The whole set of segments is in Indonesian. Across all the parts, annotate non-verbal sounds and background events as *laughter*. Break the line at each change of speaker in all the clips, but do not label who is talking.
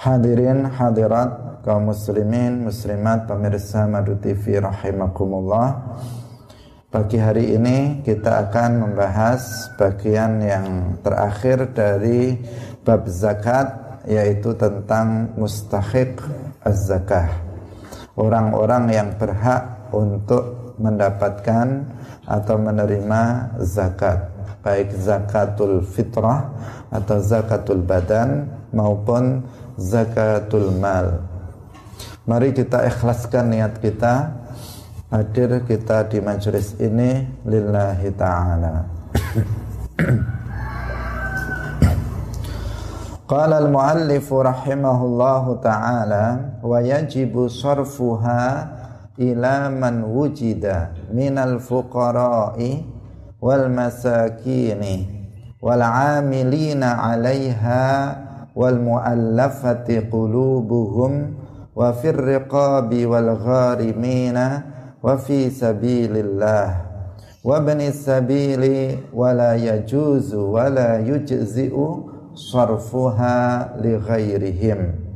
Hadirin hadirat kaum muslimin muslimat pemirsa Madu TV rahimakumullah. Pagi hari ini kita akan membahas bagian yang terakhir dari bab zakat yaitu tentang mustahiq az-zakah. Orang-orang yang berhak untuk mendapatkan atau menerima zakat, baik zakatul fitrah atau zakatul badan maupun zakatul mal. Mari kita ikhlaskan niat kita hadir kita di majelis ini lillahi taala. Rahimahullahu taala wa yajibu sarfuha ila man wujida minal fuqara'i wal masakini wal amilina 'alaiha wal muallafati qulubuhum wa fir riqabi wal gharimina wa fi sabilillah. Wa bani sabili wa la yajuzu wa la yujzi'u sarfuha li ghairihim.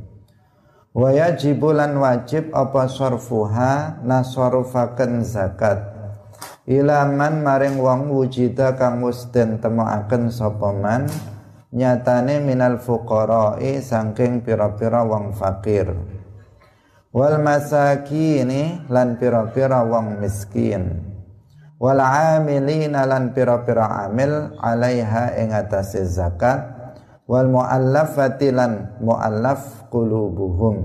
Wa yajibu lan wajib apa sarfuha? Nasarfaken zakat. Ilaman maring wong wujida kang wis den temokaken sapa man nyatane minal fuqara'i saking pira-pira wong fakir. Wal masakini lan pira-pira wong miskin. Wal amilina lan pira-pira amil alaiha ing atase zakat. Wal muallafati lan muallaf qulubuhum.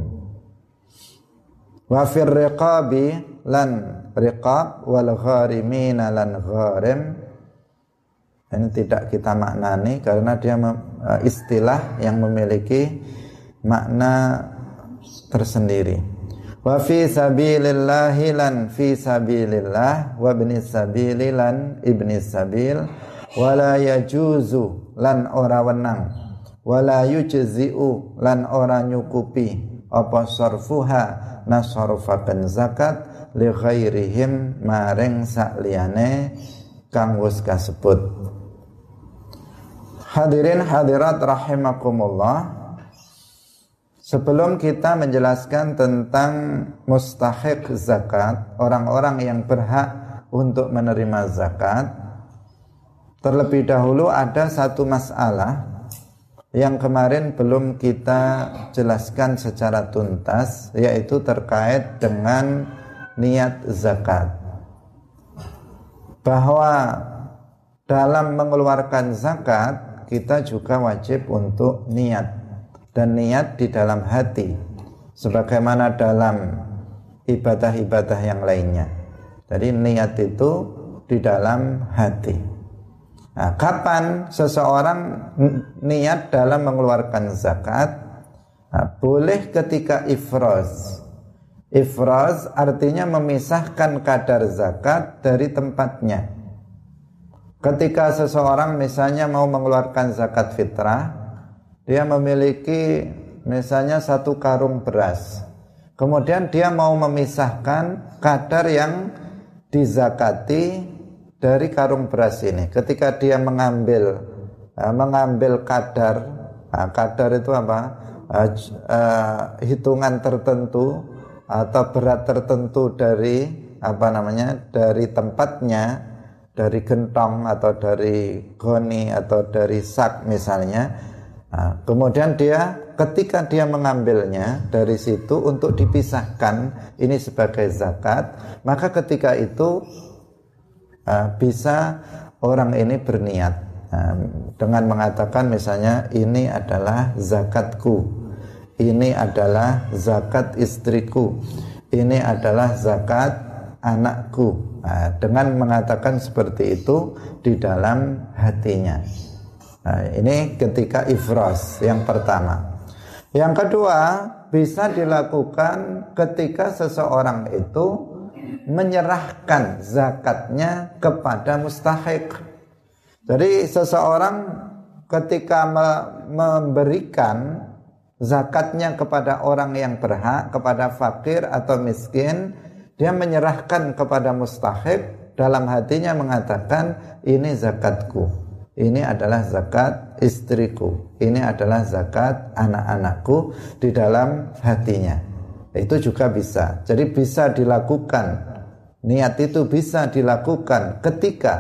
Wa fir riqabi lan riqab wal gharimina lan gharim ini tidak kita maknani karena dia e, istilah yang memiliki makna tersendiri. Wa fi sabilillahi lan fi sabilillah wa ibni sabili lan ibni sabil wala yajuzu lan ora wenang wala yujzi'u lan ora nyukupi apa sarfuha nasarfakan zakat li ghairihim maring sakliyane kang wis kasebut Hadirin hadirat rahimakumullah. Sebelum kita menjelaskan tentang mustahik zakat Orang-orang yang berhak untuk menerima zakat Terlebih dahulu ada satu masalah yang kemarin belum kita jelaskan secara tuntas yaitu terkait dengan niat zakat. Bahwa dalam mengeluarkan zakat kita juga wajib untuk niat dan niat di dalam hati sebagaimana dalam ibadah-ibadah yang lainnya. Jadi niat itu di dalam hati. Nah, kapan seseorang niat dalam mengeluarkan zakat? Nah, boleh ketika ifraz. Ifraz artinya memisahkan kadar zakat dari tempatnya. Ketika seseorang misalnya mau mengeluarkan zakat fitrah, dia memiliki misalnya satu karung beras. Kemudian dia mau memisahkan kadar yang dizakati dari karung beras ini. Ketika dia mengambil uh, mengambil kadar, uh, kadar itu apa? Uh, uh, hitungan tertentu atau berat tertentu dari apa namanya? dari tempatnya dari gentong atau dari goni atau dari sak misalnya nah, kemudian dia ketika dia mengambilnya dari situ untuk dipisahkan ini sebagai zakat maka ketika itu uh, bisa orang ini berniat uh, dengan mengatakan misalnya ini adalah zakatku ini adalah zakat istriku ini adalah zakat anakku Nah, dengan mengatakan seperti itu di dalam hatinya. Nah, ini ketika ifras yang pertama. Yang kedua, bisa dilakukan ketika seseorang itu menyerahkan zakatnya kepada mustahik. Jadi seseorang ketika memberikan zakatnya kepada orang yang berhak, kepada fakir atau miskin, dia menyerahkan kepada mustahik dalam hatinya mengatakan ini zakatku. ini adalah zakat istriku, ini adalah zakat anak-anakku di dalam hatinya. Itu juga bisa. Jadi bisa dilakukan. Niat itu bisa dilakukan ketika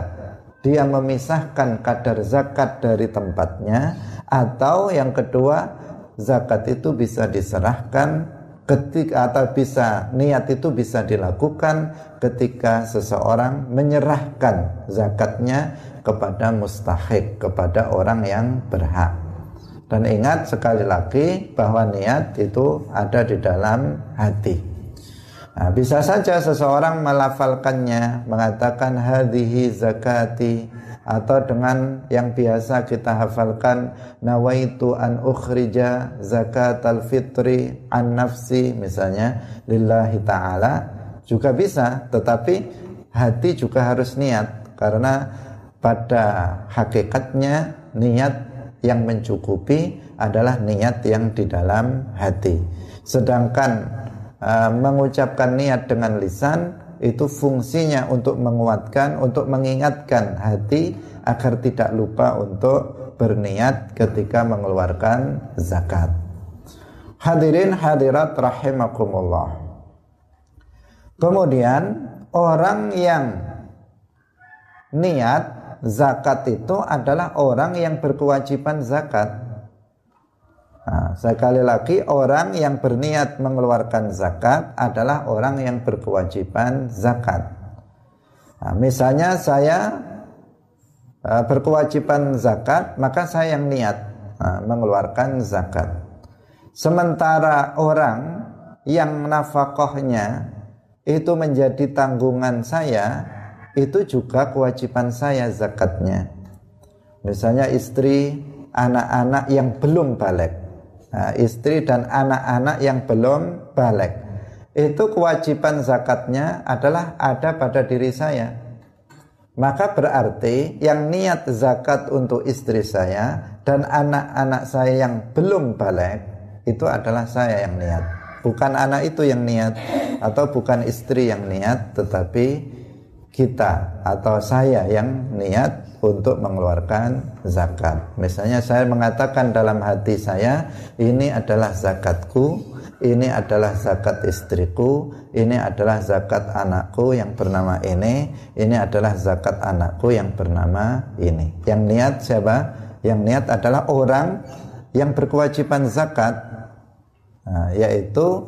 dia memisahkan kadar zakat dari tempatnya atau yang kedua zakat itu bisa diserahkan ketika atau bisa niat itu bisa dilakukan ketika seseorang menyerahkan zakatnya kepada mustahik kepada orang yang berhak. Dan ingat sekali lagi bahwa niat itu ada di dalam hati. Nah, bisa saja seseorang melafalkannya mengatakan hadhihi zakati atau dengan yang biasa kita hafalkan nawaitu an ukhrija zakat al fitri an nafsi misalnya lillahi taala juga bisa tetapi hati juga harus niat karena pada hakikatnya niat yang mencukupi adalah niat yang di dalam hati. Sedangkan uh, mengucapkan niat dengan lisan itu fungsinya untuk menguatkan, untuk mengingatkan hati agar tidak lupa untuk berniat ketika mengeluarkan zakat. Hadirin hadirat rahimakumullah. Kemudian orang yang niat zakat itu adalah orang yang berkewajiban zakat. Nah, sekali lagi orang yang berniat mengeluarkan zakat adalah orang yang berkewajiban zakat. Nah, misalnya saya uh, berkewajiban zakat, maka saya yang niat uh, mengeluarkan zakat. Sementara orang yang nafkahnya itu menjadi tanggungan saya, itu juga kewajiban saya zakatnya. Misalnya istri, anak-anak yang belum balik nah, istri dan anak-anak yang belum balik. Itu kewajiban zakatnya adalah ada pada diri saya. Maka berarti yang niat zakat untuk istri saya dan anak-anak saya yang belum balik itu adalah saya yang niat. Bukan anak itu yang niat atau bukan istri yang niat tetapi kita atau saya yang niat untuk mengeluarkan zakat. Misalnya saya mengatakan dalam hati saya, ini adalah zakatku, ini adalah zakat istriku, ini adalah zakat anakku yang bernama ini, ini adalah zakat anakku yang bernama ini. Yang niat siapa? Yang niat adalah orang yang berkewajiban zakat, nah, yaitu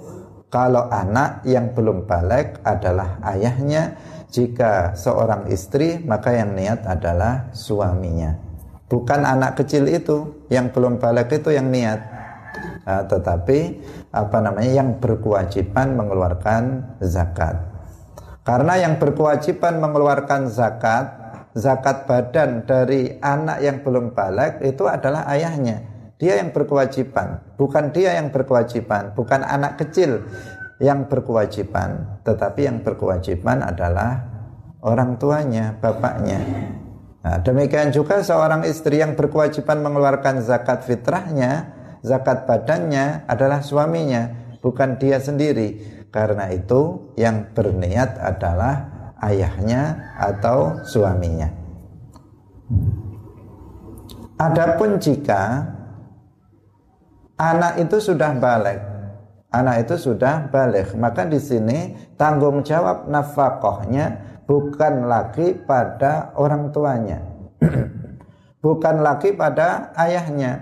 kalau anak yang belum balik adalah ayahnya, jika seorang istri maka yang niat adalah suaminya. Bukan anak kecil itu yang belum balik itu yang niat. Nah, tetapi apa namanya yang berkewajiban mengeluarkan zakat. Karena yang berkewajiban mengeluarkan zakat zakat badan dari anak yang belum balik itu adalah ayahnya. Dia yang berkewajiban bukan dia yang berkewajiban bukan anak kecil yang berkewajiban, tetapi yang berkewajiban adalah orang tuanya, bapaknya. Nah, demikian juga seorang istri yang berkewajiban mengeluarkan zakat fitrahnya, zakat badannya adalah suaminya, bukan dia sendiri. Karena itu yang berniat adalah ayahnya atau suaminya. Adapun jika anak itu sudah balik, anak itu sudah balik. Maka di sini tanggung jawab nafkahnya bukan lagi pada orang tuanya. *clears throat* Bukan lagi pada ayahnya.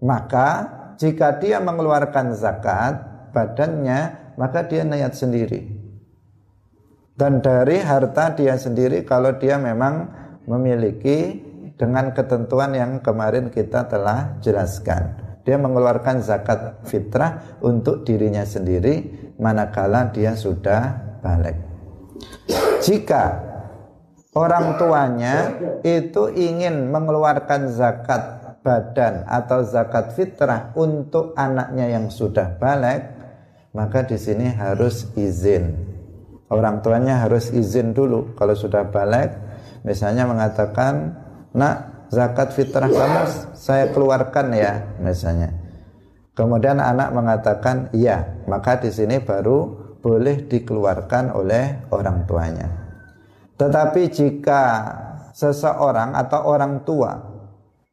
Maka jika dia mengeluarkan zakat badannya maka dia niat sendiri. Dan dari harta dia sendiri kalau dia memang memiliki dengan ketentuan yang kemarin kita telah jelaskan dia mengeluarkan zakat fitrah untuk dirinya sendiri manakala dia sudah balik. Jika orang tuanya itu ingin mengeluarkan zakat badan atau zakat fitrah untuk anaknya yang sudah balik, maka di sini harus izin. Orang tuanya harus izin dulu kalau sudah balik, misalnya mengatakan, "Nak, zakat fitrah kamu saya keluarkan ya misalnya. Kemudian anak mengatakan iya, maka di sini baru boleh dikeluarkan oleh orang tuanya. Tetapi jika seseorang atau orang tua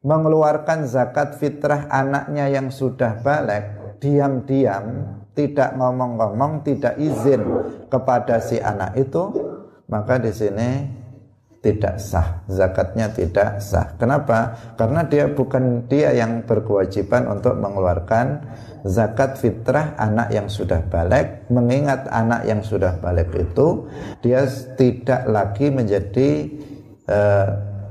mengeluarkan zakat fitrah anaknya yang sudah balik diam-diam tidak ngomong-ngomong tidak izin kepada si anak itu maka di sini tidak sah. Zakatnya tidak sah. Kenapa? Karena dia bukan dia yang berkewajiban untuk mengeluarkan zakat fitrah anak yang sudah balik. Mengingat anak yang sudah balik itu dia tidak lagi menjadi uh,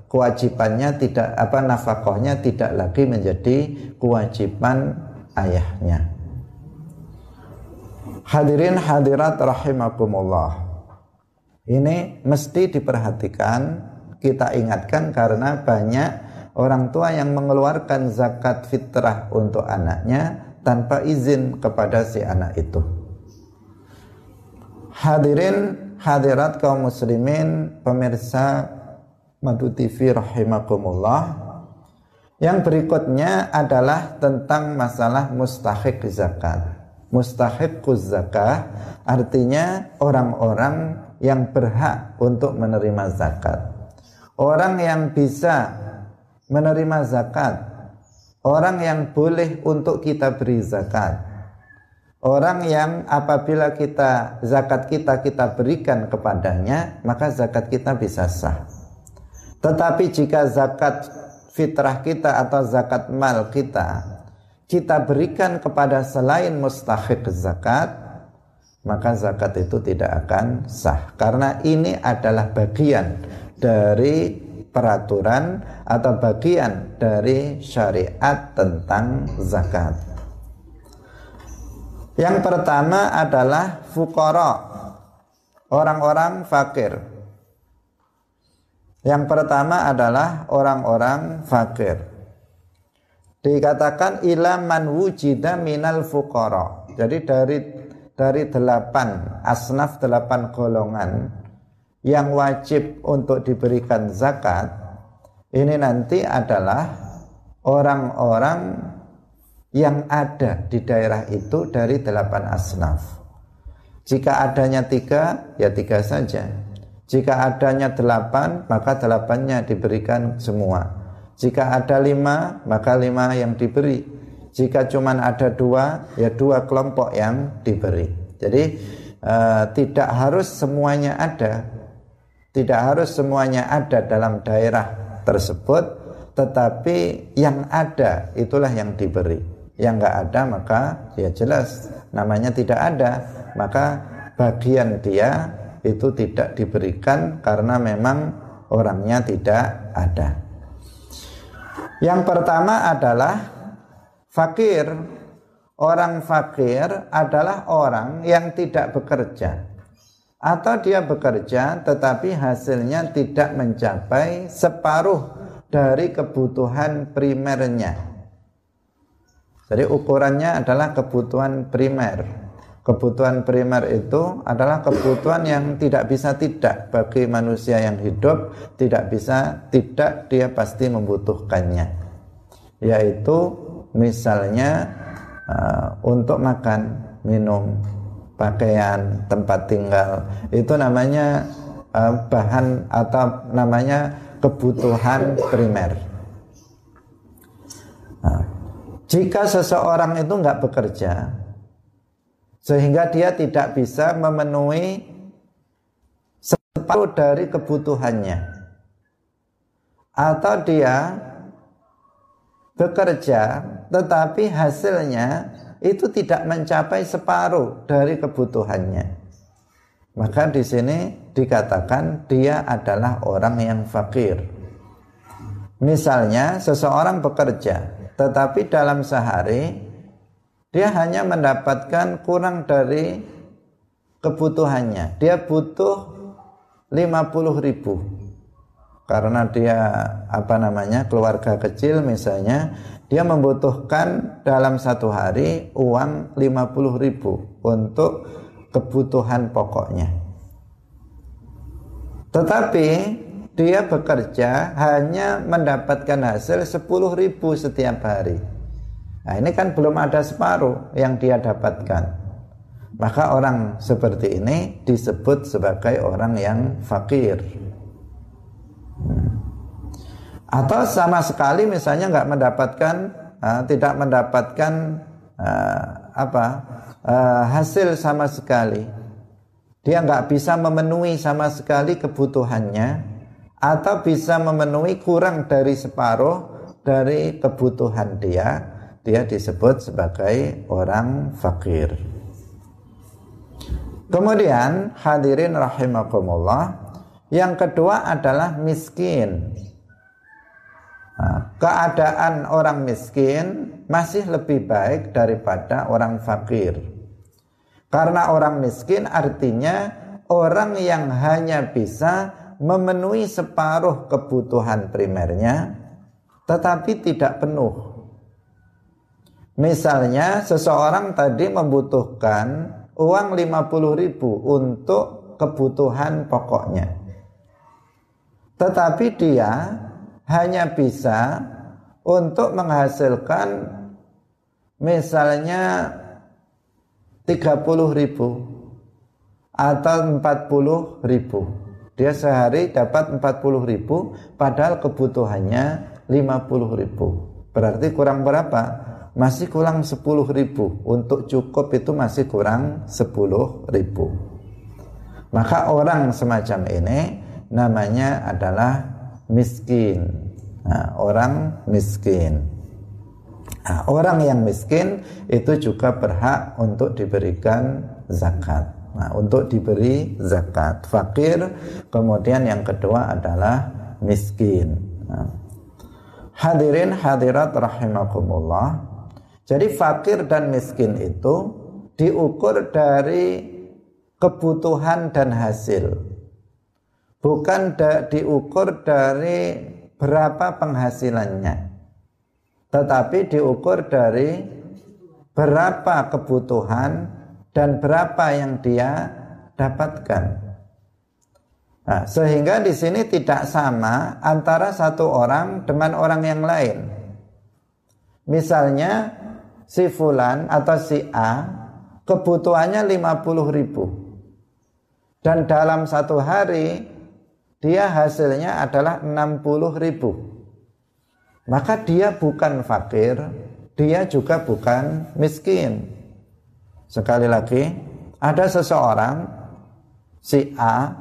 kewajibannya tidak apa nafkahnya tidak lagi menjadi kewajiban ayahnya. Hadirin hadirat rahimakumullah ini mesti diperhatikan, kita ingatkan karena banyak orang tua yang mengeluarkan zakat fitrah untuk anaknya tanpa izin kepada si anak itu. Hadirin hadirat kaum muslimin pemirsa Madu TV rahimakumullah. Yang berikutnya adalah tentang masalah mustahik zakat. Mustahik zakah artinya orang-orang yang berhak untuk menerima zakat. Orang yang bisa menerima zakat, orang yang boleh untuk kita beri zakat. Orang yang apabila kita zakat kita kita berikan kepadanya, maka zakat kita bisa sah. Tetapi jika zakat fitrah kita atau zakat mal kita kita berikan kepada selain mustahik zakat, maka zakat itu tidak akan sah karena ini adalah bagian dari peraturan atau bagian dari syariat tentang zakat. Yang pertama adalah fukara, orang-orang fakir. Yang pertama adalah orang-orang fakir. Dikatakan ila man wujida minal fukara. Jadi dari dari delapan asnaf delapan golongan yang wajib untuk diberikan zakat ini nanti adalah orang-orang yang ada di daerah itu dari delapan asnaf. Jika adanya tiga, ya tiga saja. Jika adanya delapan, maka delapannya diberikan semua. Jika ada lima, maka lima yang diberi. Jika cuma ada dua, ya dua kelompok yang diberi. Jadi uh, tidak harus semuanya ada, tidak harus semuanya ada dalam daerah tersebut, tetapi yang ada itulah yang diberi. Yang nggak ada maka ya jelas namanya tidak ada, maka bagian dia itu tidak diberikan karena memang orangnya tidak ada. Yang pertama adalah Fakir, orang fakir adalah orang yang tidak bekerja atau dia bekerja tetapi hasilnya tidak mencapai separuh dari kebutuhan primernya. Jadi ukurannya adalah kebutuhan primer. Kebutuhan primer itu adalah kebutuhan yang tidak bisa tidak bagi manusia yang hidup, tidak bisa tidak dia pasti membutuhkannya. Yaitu misalnya uh, untuk makan, minum, pakaian, tempat tinggal, itu namanya uh, bahan atau namanya kebutuhan primer. Nah, jika seseorang itu nggak bekerja, sehingga dia tidak bisa memenuhi separuh dari kebutuhannya, atau dia bekerja tetapi hasilnya itu tidak mencapai separuh dari kebutuhannya. Maka di sini dikatakan dia adalah orang yang fakir. Misalnya seseorang bekerja tetapi dalam sehari dia hanya mendapatkan kurang dari kebutuhannya. Dia butuh 50 ribu karena dia apa namanya keluarga kecil misalnya dia membutuhkan dalam satu hari uang 50 ribu untuk kebutuhan pokoknya. Tetapi dia bekerja hanya mendapatkan hasil 10 ribu setiap hari. Nah ini kan belum ada separuh yang dia dapatkan. Maka orang seperti ini disebut sebagai orang yang fakir. Atau sama sekali misalnya nggak mendapatkan uh, tidak mendapatkan uh, apa uh, hasil sama sekali. Dia nggak bisa memenuhi sama sekali kebutuhannya atau bisa memenuhi kurang dari separuh dari kebutuhan dia. Dia disebut sebagai orang fakir. Kemudian hadirin rahimakumullah yang kedua adalah miskin keadaan orang miskin masih lebih baik daripada orang fakir karena orang miskin artinya orang yang hanya bisa memenuhi separuh kebutuhan primernya tetapi tidak penuh. Misalnya seseorang tadi membutuhkan uang 50 ribu untuk kebutuhan pokoknya. Tetapi dia hanya bisa untuk menghasilkan misalnya 30 ribu atau 40 ribu. Dia sehari dapat 40 ribu padahal kebutuhannya 50 ribu. Berarti kurang berapa? masih kurang 10 ribu. Untuk cukup itu masih kurang 10 ribu. Maka orang semacam ini namanya adalah miskin nah, orang miskin Nah, orang yang miskin itu juga berhak untuk diberikan zakat. Nah, untuk diberi zakat. Fakir, kemudian yang kedua adalah miskin. Nah, hadirin hadirat rahimakumullah. Jadi fakir dan miskin itu diukur dari kebutuhan dan hasil. Bukan da diukur dari berapa penghasilannya tetapi diukur dari berapa kebutuhan dan berapa yang dia dapatkan. Nah, sehingga di sini tidak sama antara satu orang dengan orang yang lain. Misalnya si fulan atau si A kebutuhannya 50 ribu dan dalam satu hari dia hasilnya adalah 60 ribu maka dia bukan fakir, dia juga bukan miskin. Sekali lagi, ada seseorang si A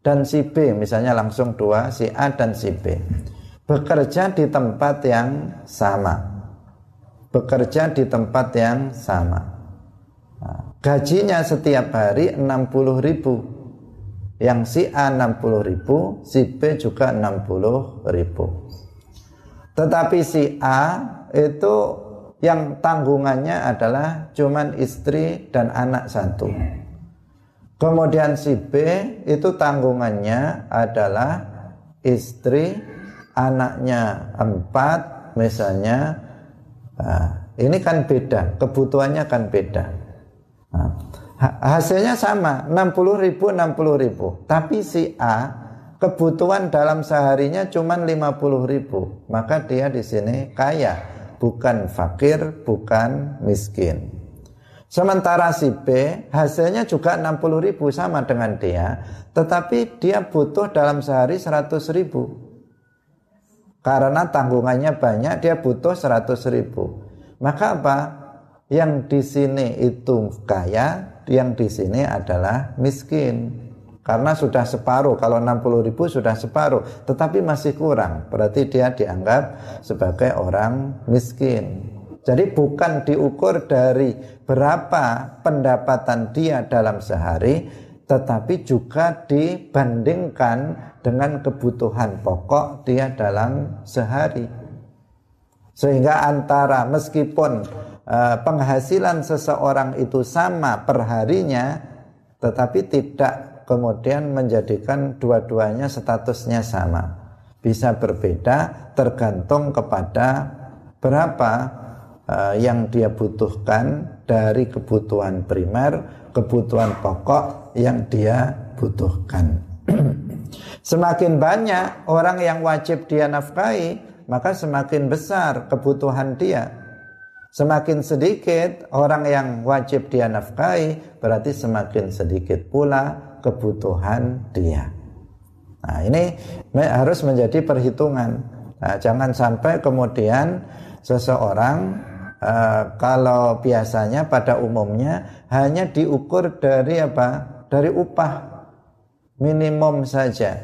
dan si B, misalnya langsung dua, si A dan si B, bekerja di tempat yang sama, bekerja di tempat yang sama. Nah, gajinya setiap hari 60 ribu, yang si A 60 ribu, si B juga 60 ribu. Tetapi si A itu yang tanggungannya adalah cuman istri dan anak satu. Kemudian si B itu tanggungannya adalah istri, anaknya empat misalnya. Nah, ini kan beda, kebutuhannya kan beda. Nah, hasilnya sama, 60 ribu, 60 ribu. Tapi si A kebutuhan dalam seharinya cuma 50 ribu. Maka dia di sini kaya bukan fakir bukan miskin. Sementara si B hasilnya juga 60 ribu sama dengan dia tetapi dia butuh dalam sehari 100 ribu. Karena tanggungannya banyak dia butuh 100 ribu. Maka apa? Yang di sini itu kaya yang di sini adalah miskin. Karena sudah separuh kalau 60 ribu sudah separuh tetapi masih kurang. Berarti dia dianggap sebagai orang miskin. Jadi bukan diukur dari berapa pendapatan dia dalam sehari tetapi juga dibandingkan dengan kebutuhan pokok dia dalam sehari. Sehingga antara meskipun uh, penghasilan seseorang itu sama perharinya tetapi tidak kemudian menjadikan dua-duanya statusnya sama. Bisa berbeda tergantung kepada berapa uh, yang dia butuhkan dari kebutuhan primer, kebutuhan pokok yang dia butuhkan. *clears throat* semakin banyak orang yang wajib dia nafkahi, maka semakin besar kebutuhan dia. Semakin sedikit orang yang wajib dia nafkahi, berarti semakin sedikit pula kebutuhan dia. Nah, ini harus menjadi perhitungan. Nah, jangan sampai kemudian seseorang uh, kalau biasanya pada umumnya hanya diukur dari apa? Dari upah minimum saja.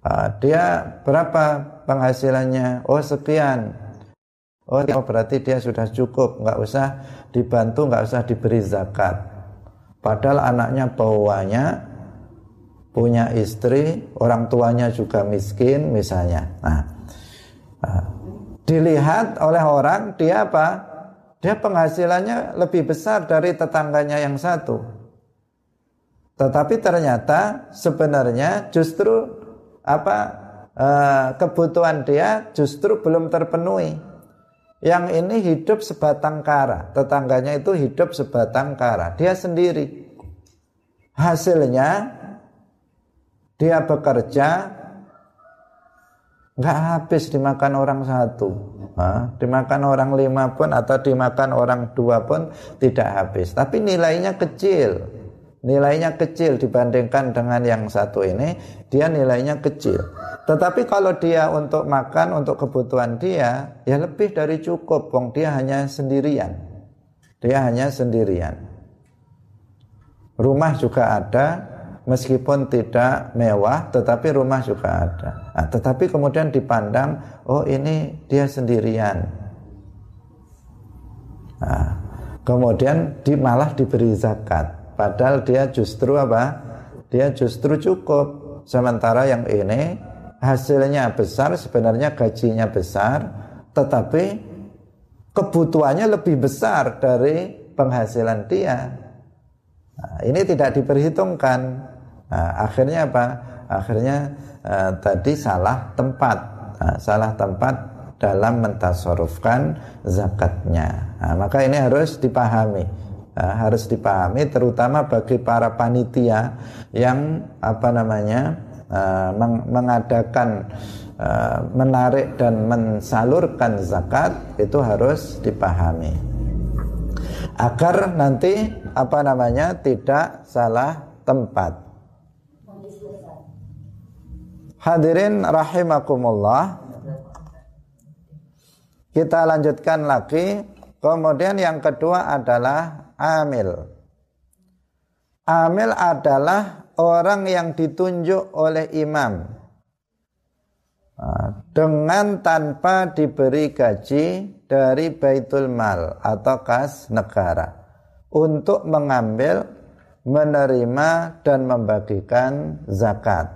Uh, dia berapa penghasilannya? Oh sekian. Oh, oh berarti dia sudah cukup, nggak usah dibantu, nggak usah diberi zakat. Padahal anaknya bawanya punya istri, orang tuanya juga miskin misalnya. Nah, nah, dilihat oleh orang dia apa? Dia penghasilannya lebih besar dari tetangganya yang satu. Tetapi ternyata sebenarnya justru apa eh, kebutuhan dia justru belum terpenuhi. Yang ini hidup sebatang kara, tetangganya itu hidup sebatang kara, dia sendiri. Hasilnya dia bekerja nggak habis dimakan orang satu. Hah? dimakan orang lima pun atau dimakan orang dua pun tidak habis. Tapi nilainya kecil nilainya kecil dibandingkan dengan yang satu ini dia nilainya kecil. Tetapi kalau dia untuk makan untuk kebutuhan dia ya lebih dari cukup. Wong dia hanya sendirian. Dia hanya sendirian. Rumah juga ada meskipun tidak mewah tetapi rumah juga ada. Nah, tetapi kemudian dipandang oh ini dia sendirian. Nah, kemudian di, malah diberi zakat padahal dia justru apa? Dia justru cukup. Sementara yang ini hasilnya besar sebenarnya gajinya besar tetapi kebutuhannya lebih besar dari penghasilan dia. Nah, ini tidak diperhitungkan. Nah, akhirnya apa? Akhirnya uh, tadi salah tempat, nah, salah tempat dalam mentasarufkan zakatnya. Nah, maka ini harus dipahami, nah, harus dipahami terutama bagi para panitia yang apa namanya uh, meng mengadakan uh, menarik dan mensalurkan zakat itu harus dipahami agar nanti apa namanya tidak salah tempat. Hadirin rahimakumullah. Kita lanjutkan lagi. Kemudian yang kedua adalah amil. Amil adalah orang yang ditunjuk oleh imam nah, dengan tanpa diberi gaji dari baitul mal atau kas negara untuk mengambil, menerima dan membagikan zakat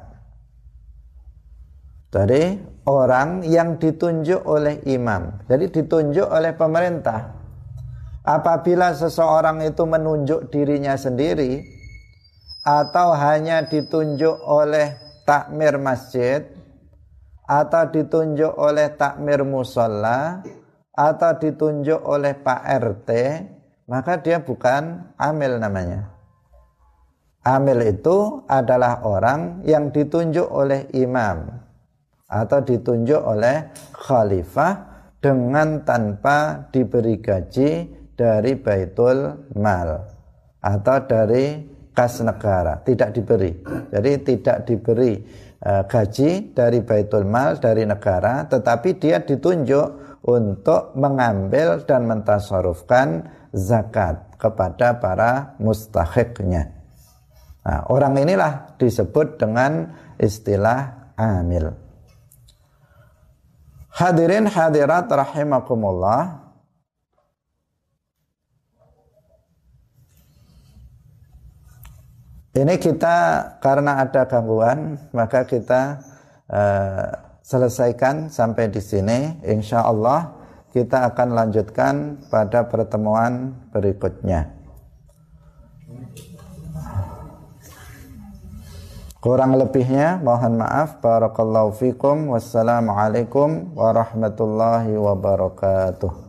dari orang yang ditunjuk oleh imam. Jadi ditunjuk oleh pemerintah. Apabila seseorang itu menunjuk dirinya sendiri atau hanya ditunjuk oleh takmir masjid atau ditunjuk oleh takmir musola atau ditunjuk oleh Pak RT, maka dia bukan amil namanya. Amil itu adalah orang yang ditunjuk oleh imam atau ditunjuk oleh khalifah dengan tanpa diberi gaji dari baitul mal atau dari kas negara tidak diberi jadi tidak diberi uh, gaji dari baitul mal dari negara tetapi dia ditunjuk untuk mengambil dan mentasarufkan zakat kepada para mustahiknya nah, orang inilah disebut dengan istilah amil Hadirin hadirat rahimakumullah. Ini kita karena ada gangguan maka kita uh, selesaikan sampai di sini. Insya Allah kita akan lanjutkan pada pertemuan berikutnya. Kurang lebihnya mohon maaf. Barakallahu fikum. Wassalamualaikum warahmatullahi wabarakatuh.